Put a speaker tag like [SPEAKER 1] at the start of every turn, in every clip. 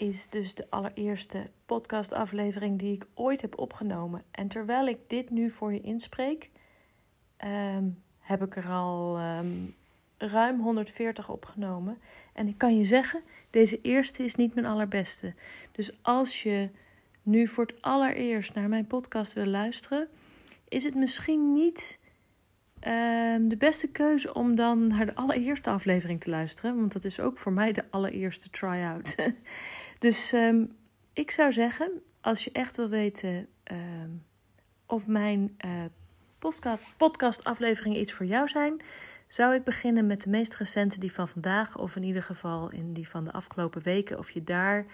[SPEAKER 1] is dus de allereerste podcastaflevering die ik ooit heb opgenomen. En terwijl ik dit nu voor je inspreek, ehm, heb ik er al ehm, ruim 140 opgenomen. En ik kan je zeggen, deze eerste is niet mijn allerbeste. Dus als je nu voor het allereerst naar mijn podcast wil luisteren, is het misschien niet Ehm, de beste keuze om dan naar de allereerste aflevering te luisteren. Want dat is ook voor mij de allereerste try-out. dus ehm, ik zou zeggen, als je echt wil weten ehm, of mijn uh, podcast afleveringen iets voor jou zijn, zou ik beginnen met de meest recente, die van vandaag, of in ieder geval in die van de afgelopen weken. Of je daar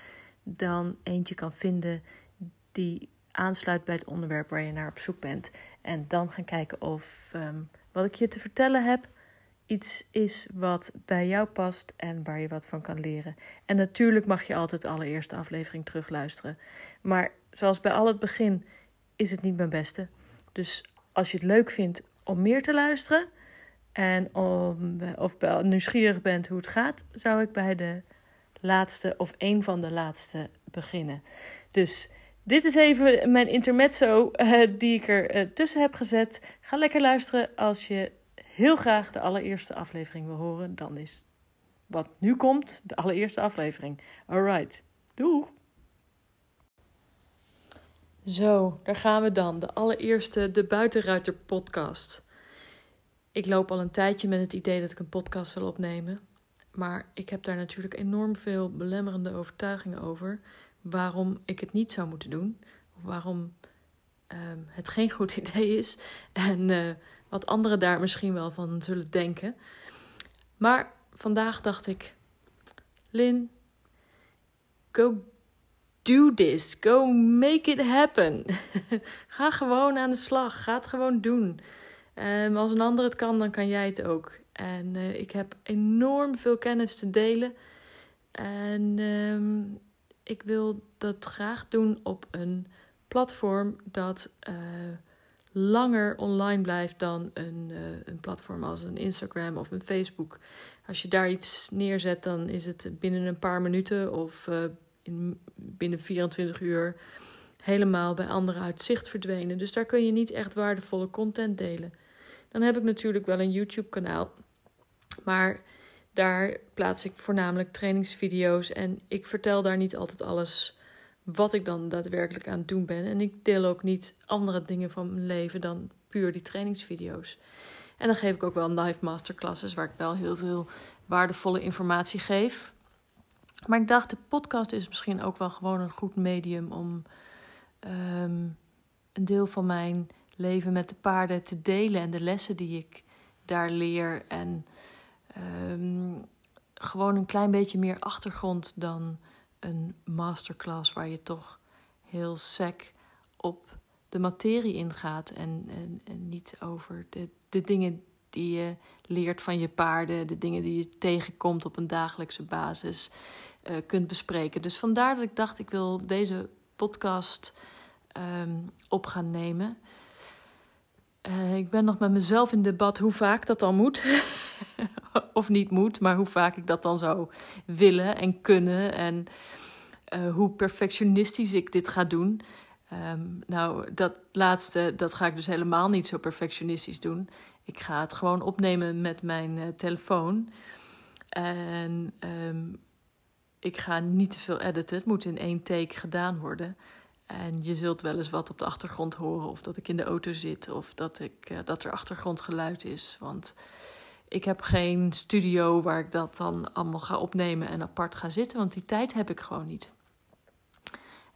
[SPEAKER 1] dan eentje kan vinden die aansluit bij het onderwerp waar je naar op zoek bent. En dan gaan kijken of ehm, wat ik je te vertellen heb iets is wat bij jou past en waar je wat van kan leren. En natuurlijk mag je altijd de allereerste aflevering terugluisteren. Maar zoals bij al het begin is het niet mijn beste. Dus als je het leuk vindt om meer te luisteren en om, of nieuwsgierig bent hoe het gaat, zou ik bij de laatste of een van de laatste beginnen. Dus dit is even mijn intermezzo uh, die ik er uh, tussen heb gezet. Ga lekker luisteren als je heel graag de allereerste aflevering wil horen. Dan is wat nu komt de allereerste aflevering. Alright, doeg! Zo, daar gaan we dan. De allereerste De Buitenruiter podcast. Ik loop al een tijdje met het idee dat ik een podcast wil opnemen. Maar ik heb daar natuurlijk enorm veel belemmerende overtuigingen over waarom ik het niet zou moeten doen. Waarom um, het geen goed idee is. En uh, wat anderen daar misschien wel van zullen denken. Maar vandaag dacht ik: Lin, go do this. Go make it happen. Ga gewoon aan de slag. Ga het gewoon doen. Um, als een ander het kan, dan kan jij het ook. En uh, ik heb enorm veel kennis te delen. En um, ik wil dat graag doen op een platform dat uh, langer online blijft dan een, uh, een platform als een Instagram of een Facebook. Als je daar iets neerzet, dan is het binnen een paar minuten of uh, in, binnen 24 uur helemaal bij anderen uit zicht verdwenen. Dus daar kun je niet echt waardevolle content delen. Dan heb ik natuurlijk wel een YouTube-kanaal. Maar daar plaats ik voornamelijk trainingsvideo's en ik vertel daar niet altijd alles wat ik dan daadwerkelijk aan het doen ben. En ik deel ook niet andere dingen van mijn leven dan puur die trainingsvideo's. En dan geef ik ook wel live masterclasses waar ik wel heel veel waardevolle informatie geef. Maar ik dacht, de podcast is misschien ook wel gewoon een goed medium om um, een deel van mijn leven met de paarden te delen en de lessen die ik daar leer. En um, gewoon een klein beetje meer achtergrond dan een masterclass waar je toch heel sec op de materie ingaat en, en, en niet over de, de dingen die je leert van je paarden, de dingen die je tegenkomt op een dagelijkse basis uh, kunt bespreken. Dus vandaar dat ik dacht, ik wil deze podcast um, op gaan nemen. Uh, ik ben nog met mezelf in debat hoe vaak dat dan moet. of niet moet, maar hoe vaak ik dat dan zou willen en kunnen. En uh, hoe perfectionistisch ik dit ga doen. Um, nou, dat laatste, dat ga ik dus helemaal niet zo perfectionistisch doen. Ik ga het gewoon opnemen met mijn uh, telefoon. En um, ik ga niet te veel editen. Het moet in één take gedaan worden. En je zult wel eens wat op de achtergrond horen. Of dat ik in de auto zit. Of dat, ik, uh, dat er achtergrondgeluid is. Want ik heb geen studio waar ik dat dan allemaal ga opnemen en apart ga zitten. Want die tijd heb ik gewoon niet.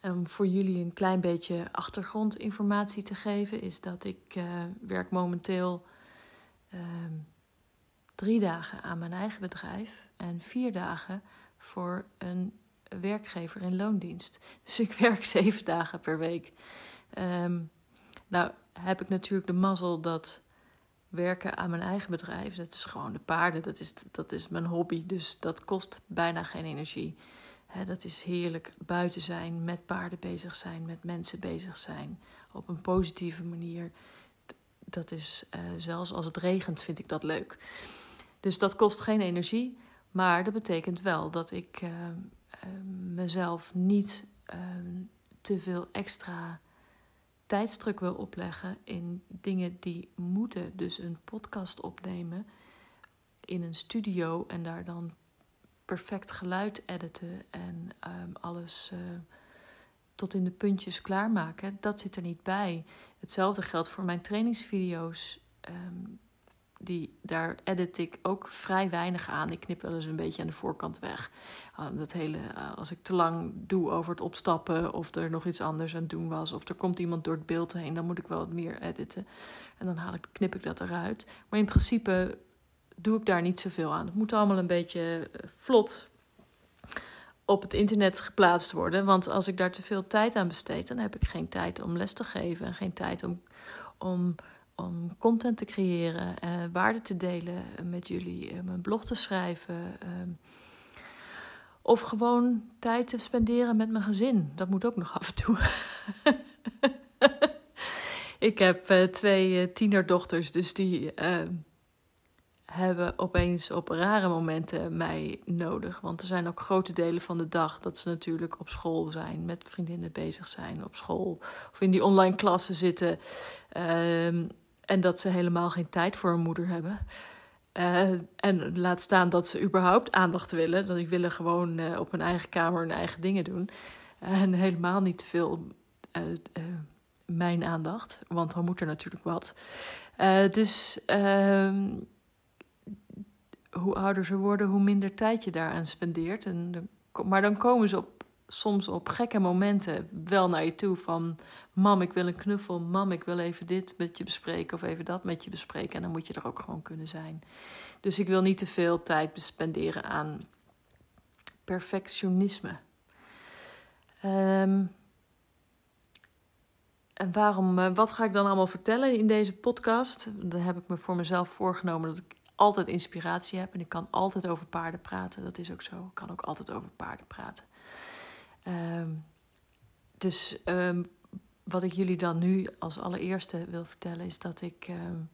[SPEAKER 1] En om voor jullie een klein beetje achtergrondinformatie te geven, is dat ik uh, werk momenteel uh, drie dagen aan mijn eigen bedrijf en vier dagen voor een werkgever in loondienst. Dus ik werk zeven dagen per week. Um, nou, heb ik natuurlijk de mazzel dat werken aan mijn eigen bedrijf, dat is gewoon de paarden, dat is, dat is mijn hobby. Dus dat kost bijna geen energie. dat is heerlijk buiten zijn, met paarden bezig zijn, met mensen bezig zijn, op een positieve manier. Dat is uh, zelfs als het regent, vind ik dat leuk. Dus dat kost geen energie, maar dat betekent wel dat ik uh, uh, mezelf niet ehm, te veel extra tijdsdruk wil opleggen in dingen die moeten. Dus een podcast opnemen in een studio en daar dan perfect geluid editen en um, alles uh, tot in de puntjes klaarmaken. Dat zit er niet bij. Hetzelfde geldt voor mijn trainingsvideo's. Um, die, daar edit ik ook vrij weinig aan. Ik knip wel eens een beetje aan de voorkant weg. Uh, dat hele, uh, als ik te lang doe over het opstappen, of er nog iets anders aan het doen was, of er komt iemand door het beeld heen, dan moet ik wel wat meer editen. En dan haal ik, knip ik dat eruit. Maar in principe doe ik daar niet zoveel aan. Het moet allemaal een beetje uh, vlot op het internet geplaatst worden. Want als ik daar te veel tijd aan besteed, dan heb ik geen tijd om les te geven en geen tijd om. om om content te creëren, uh, waarde te delen met jullie, uh, mijn blog te schrijven. Of gewoon tijd te spenderen met mijn gezin. Dat moet ook nog af en toe. ik heb twee tienerdochters, dus die hebben opeens op rare momenten mij nodig. Want er zijn ook grote delen van de dag dat ze natuurlijk op school zijn, met vriendinnen bezig zijn, op school of in die online klassen zitten. Ehm, en dat ze helemaal geen tijd voor een moeder hebben. Uh, en laat staan dat ze überhaupt aandacht willen. Dat die willen gewoon uh, op hun eigen kamer hun eigen dingen doen. En helemaal niet veel uh, mijn aandacht. Want dan moet er natuurlijk wat. dus ehm, hoe ouder ze worden, hoe minder tijd je daaraan spendeert. En maar dan komen ze op soms op gekke momenten wel naar je toe van... mam, ik wil een knuffel, mam, ik wil even dit met je bespreken... of even dat met je bespreken. En dan moet je er ook gewoon kunnen zijn. Dus ik wil niet te veel tijd spenderen aan perfectionisme. Um, en waarom, uh, wat ga ik dan allemaal vertellen in deze podcast? Dan heb ik me voor mezelf voorgenomen dat ik altijd inspiratie heb. En ik kan altijd over paarden praten. Dat is ook zo. Ik kan ook altijd over paarden praten. Um, dus um, wat ik jullie dan nu als allereerste wil vertellen is dat ik um,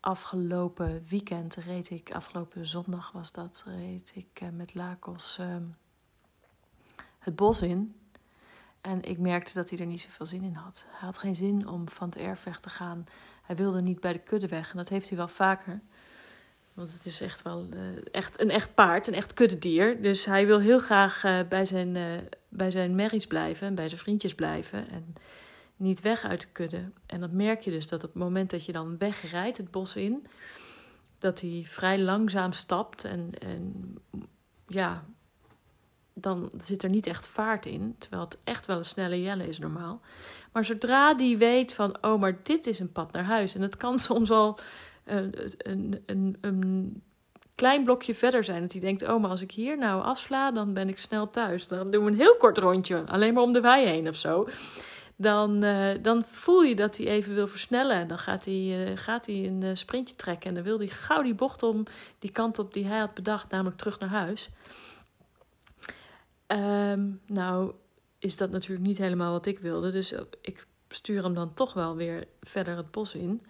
[SPEAKER 1] afgelopen weekend reed ik, afgelopen zondag was dat, reed ik uh, met Lakos het bos in. En ik merkte dat hij er niet zoveel zin in had. Hij had geen zin om van het erf weg te gaan. Hij wilde niet bij de kudde weg. En dat heeft hij wel vaker. Want het is echt wel uh, echt een echt paard, een echt kuddedier. Dus hij wil heel graag uh, bij, zijn, uh, bij zijn merries blijven en bij zijn vriendjes blijven. En niet weg uit de kudde. En dat merk je dus dat op het moment dat je dan wegrijdt het bos in, dat hij vrij langzaam stapt. En, en ja, dan zit er niet echt vaart in. Terwijl het echt wel een snelle jelle is normaal. Maar zodra die weet van, oh, maar dit is een pad naar huis. En dat kan soms al een, een, een, klein blokje verder zijn. Dat hij denkt, oh, maar als ik hier nou afsla, dan ben ik snel thuis. Dan doen we een heel kort rondje, alleen maar om de wei heen of zo. Dan, uh, dan voel je dat hij even wil versnellen. En dan gaat hij, uh, gaat hij een uh, sprintje trekken. En dan wil hij gauw die bocht om die kant op die hij had bedacht, namelijk terug naar huis. Um, nou, is dat natuurlijk niet helemaal wat ik wilde. Dus ik stuur hem dan toch wel weer verder het bos in.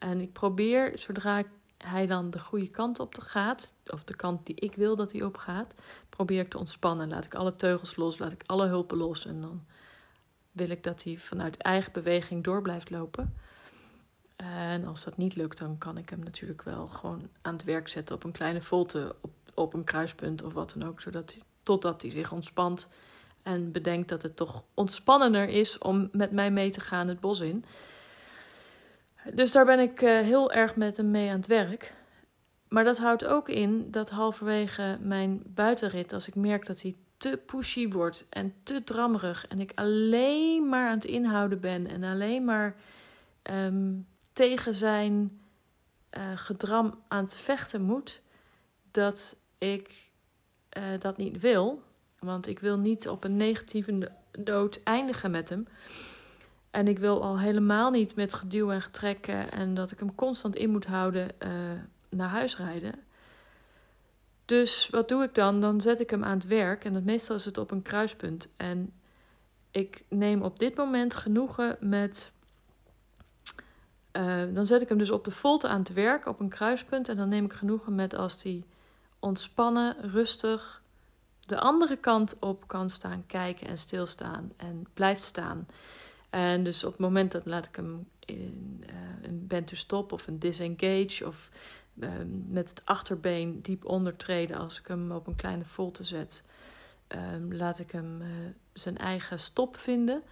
[SPEAKER 1] En ik probeer, zodra hij dan de goede kant op gaat, of de kant die ik wil dat hij op gaat, probeer ik te ontspannen. Laat ik alle teugels los, laat ik alle hulpen los. En dan wil ik dat hij vanuit eigen beweging door blijft lopen. En als dat niet lukt, dan kan ik hem natuurlijk wel gewoon aan het werk zetten op een kleine volte, op, op een kruispunt of wat dan ook. Zodat hij, totdat hij zich ontspant en bedenkt dat het toch ontspannender is om met mij mee te gaan het bos in. Dus daar ben ik uh, heel erg met hem mee aan het werk. Maar dat houdt ook in dat halverwege mijn buitenrit, als ik merk dat hij te pushy wordt en te drammerig en ik alleen maar aan het inhouden ben en alleen maar um, tegen zijn uh, gedram aan het vechten moet, dat ik uh, dat niet wil. Want ik wil niet op een negatieve dood eindigen met hem. En ik wil al helemaal niet met geduw en getrekken en dat ik hem constant in moet houden uh, naar huis rijden. Dus wat doe ik dan? Dan zet ik hem aan het werk en meestal is het op een kruispunt. En ik neem op dit moment genoegen met. Uh, dan zet ik hem dus op de volte aan het werk op een kruispunt. En dan neem ik genoegen met als hij ontspannen, rustig de andere kant op kan staan kijken en stilstaan en blijft staan. En dus op het moment dat laat ik hem in uh, een bend to stop of een disengage of Ehm, met het achterbeen diep ondertreden als ik hem op een kleine volte zet. Um, laat ik hem uh, zijn eigen stop vinden.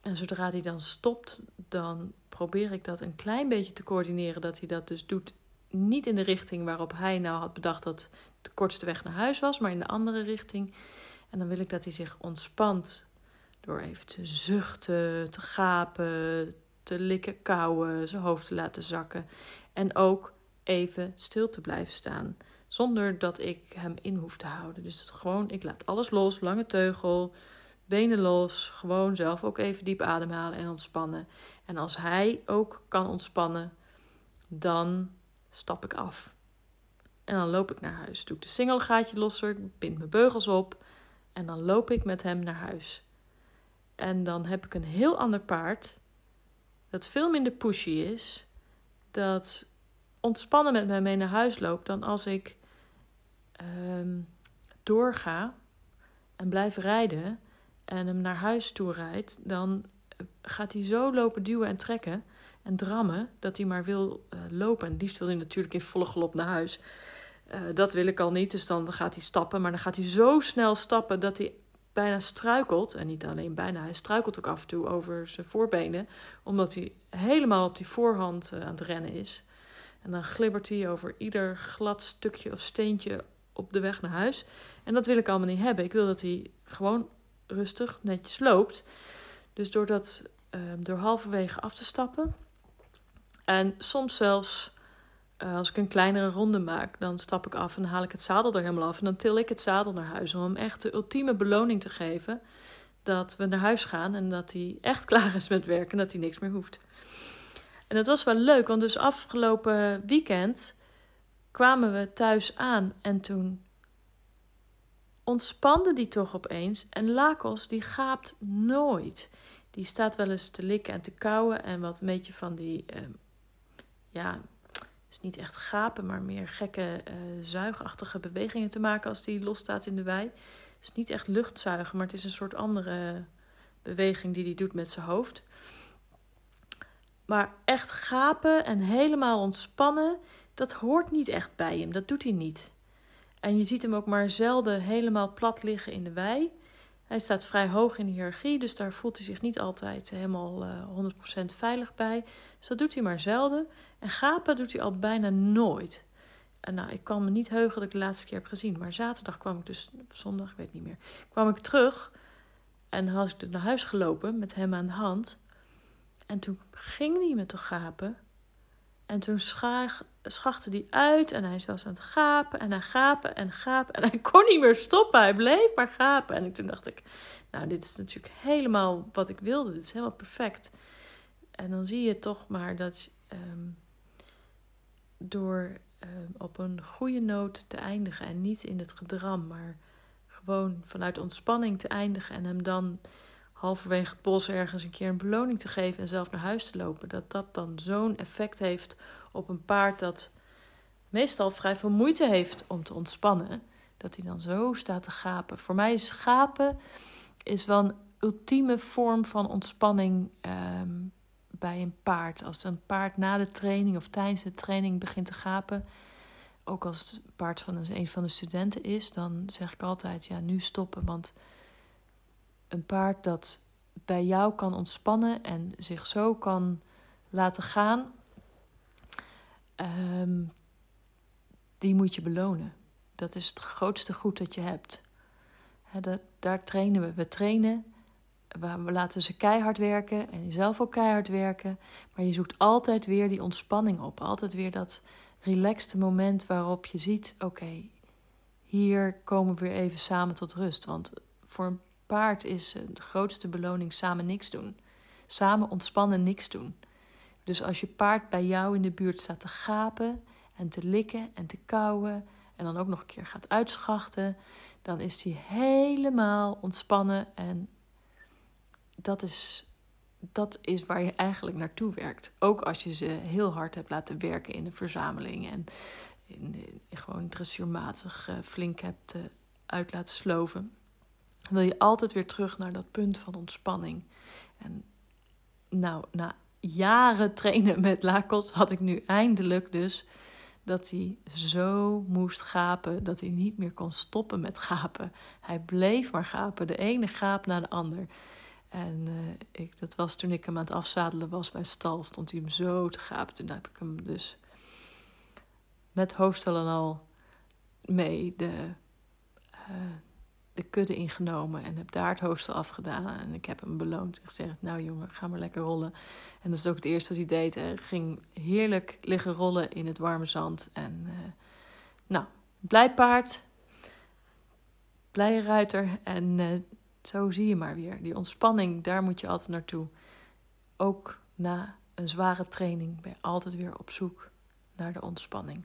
[SPEAKER 1] En zodra hij dan stopt, dan probeer ik dat een klein beetje te coördineren. Dat hij dat dus doet niet in de richting waarop hij nou had bedacht dat de kortste weg naar huis was, maar in de andere richting. En dan wil ik dat hij zich ontspant door even te zuchten, te gapen, te likken, kauwen, zijn hoofd te laten zakken. En ook even stil te blijven staan. Zonder dat ik hem in hoef te houden. Dus gewoon, ik laat alles los, lange teugel, benen los. Gewoon zelf ook even diep ademhalen en ontspannen. En als hij ook kan ontspannen, dan stap ik af. En dan loop ik naar huis. Doe ik de singelgaatje losser, bind mijn beugels op. En dan loop ik met hem naar huis. En dan heb ik een heel ander paard. Dat veel minder pushy is. Dat ontspannen met mij mee naar huis loop dan als ik um, doorga en blijf rijden en hem naar huis toe rijdt, dan gaat hij zo lopen duwen en trekken en drammen dat hij maar wil uh, lopen. En liefst wil hij natuurlijk in volle galop naar huis. Uh, dat wil ik al niet, dus dan gaat hij stappen. Maar dan gaat hij zo snel stappen dat hij bijna struikelt. En niet alleen bijna, hij struikelt ook af en toe over zijn voorbenen. Omdat hij helemaal op die voorhand uh, aan het rennen is. En dan glibbert hij over ieder glad stukje of steentje op de weg naar huis. En dat wil ik allemaal niet hebben. Ik wil dat hij gewoon rustig, netjes loopt. Dus door dat um, door halverwege af te stappen. En soms zelfs uh, als ik een kleinere ronde maak, dan stap ik af en haal ik het zadel er helemaal af. En dan til ik het zadel naar huis om hem echt de ultieme beloning te geven. Dat we naar huis gaan en dat hij echt klaar is met werken en dat hij niks meer hoeft. En dat was wel leuk, want dus afgelopen weekend kwamen we thuis aan en toen ontspande die toch opeens. En Lakos die gaapt nooit. Die staat wel eens te likken en te kauwen en wat een beetje van die, uh, ja, is niet echt gapen, maar meer gekke uh, zuigachtige bewegingen te maken als die losstaat in de wei. Het is niet echt luchtzuigen, maar het is een soort andere beweging die hij doet met zijn hoofd. Maar echt gapen en helemaal ontspannen, dat hoort niet echt bij hem. Dat doet hij niet. En je ziet hem ook maar zelden helemaal plat liggen in de wei. Hij staat vrij hoog in de hiërarchie, dus daar voelt hij zich niet altijd helemaal uh, eh, 100% veilig bij. Dus dat doet hij maar zelden. En gapen doet hij al bijna nooit. En nou, ik kan me niet heugen dat ik de laatste keer heb gezien. Maar zaterdag kwam ik dus, zondag, ik weet niet meer, kwam ik terug. En had ik naar huis gelopen met hem aan de hand. En toen ging hij me te gapen. En toen schachtte hij uit en hij was aan het gapen en hij gapen en gapen. En hij kon niet meer stoppen, hij bleef maar gapen. En toen dacht ik, nou dit is natuurlijk helemaal wat ik wilde. Dit is helemaal perfect. En dan zie je toch maar dat um, door um, op een goede noot te eindigen en niet in het gedram, maar gewoon vanuit ontspanning te eindigen en hem dan halverwege het bos ergens een keer een beloning te geven en zelf naar huis te lopen. Dat dat dan zo'n effect heeft op een paard dat meestal vrij veel moeite heeft om te ontspannen. Dat hij dan zo staat te gapen. Voor mij is gapen is wel een ultieme vorm van ontspanning ehm, bij een paard. Als een paard na de training of tijdens de training begint te gapen. Ook als het paard van een van de studenten is, dan zeg ik altijd: ja, nu stoppen. Want een paard dat bij jou kan ontspannen en zich zo kan laten gaan, um, die moet je belonen. Dat is het grootste goed dat je hebt. dat, daar trainen we. We trainen, we, we laten ze keihard werken en jezelf ook keihard werken. Maar je zoekt altijd weer die ontspanning op. Altijd weer dat relaxte moment waarop je ziet: oké, hier komen we weer even samen tot rust. Want voor een paard is de grootste beloning samen niks doen. Samen ontspannen niks doen. Dus als je paard bij jou in de buurt staat te gapen en te likken en te kauwen en dan ook nog een keer gaat uitschachten, dan is hij helemaal ontspannen en dat is, dat is waar je eigenlijk naartoe werkt. Ook als je ze heel hard hebt laten werken in een verzameling en in, gewoon dressuurmatig uh, flink hebt uh, uit laten sloven, wil je altijd weer terug naar dat punt van ontspanning. En nou, na jaren trainen met Lakos had ik nu eindelijk dus dat hij zo moest gapen dat hij niet meer kon stoppen met gapen. Hij bleef maar gapen, de ene gaap na de ander. En uh, ik, dat was toen ik hem aan het afzadelen was bij stal, stond hij hem zo te gapen. Toen heb ik hem dus met hoofdstel en al mee de, uh, de kudde ingenomen en heb daar het hoofdstel afgedaan. En ik heb hem beloond en gezegd: Nou jongen, ga maar lekker rollen. En dat is ook het eerste wat hij deed. Hij ging heerlijk liggen rollen in het warme zand. En uh, nou, blij paard, blije ruiter. En uh, zo zie je maar weer. Die ontspanning, daar moet je altijd naartoe. Ook na een zware training ben je altijd weer op zoek naar de ontspanning.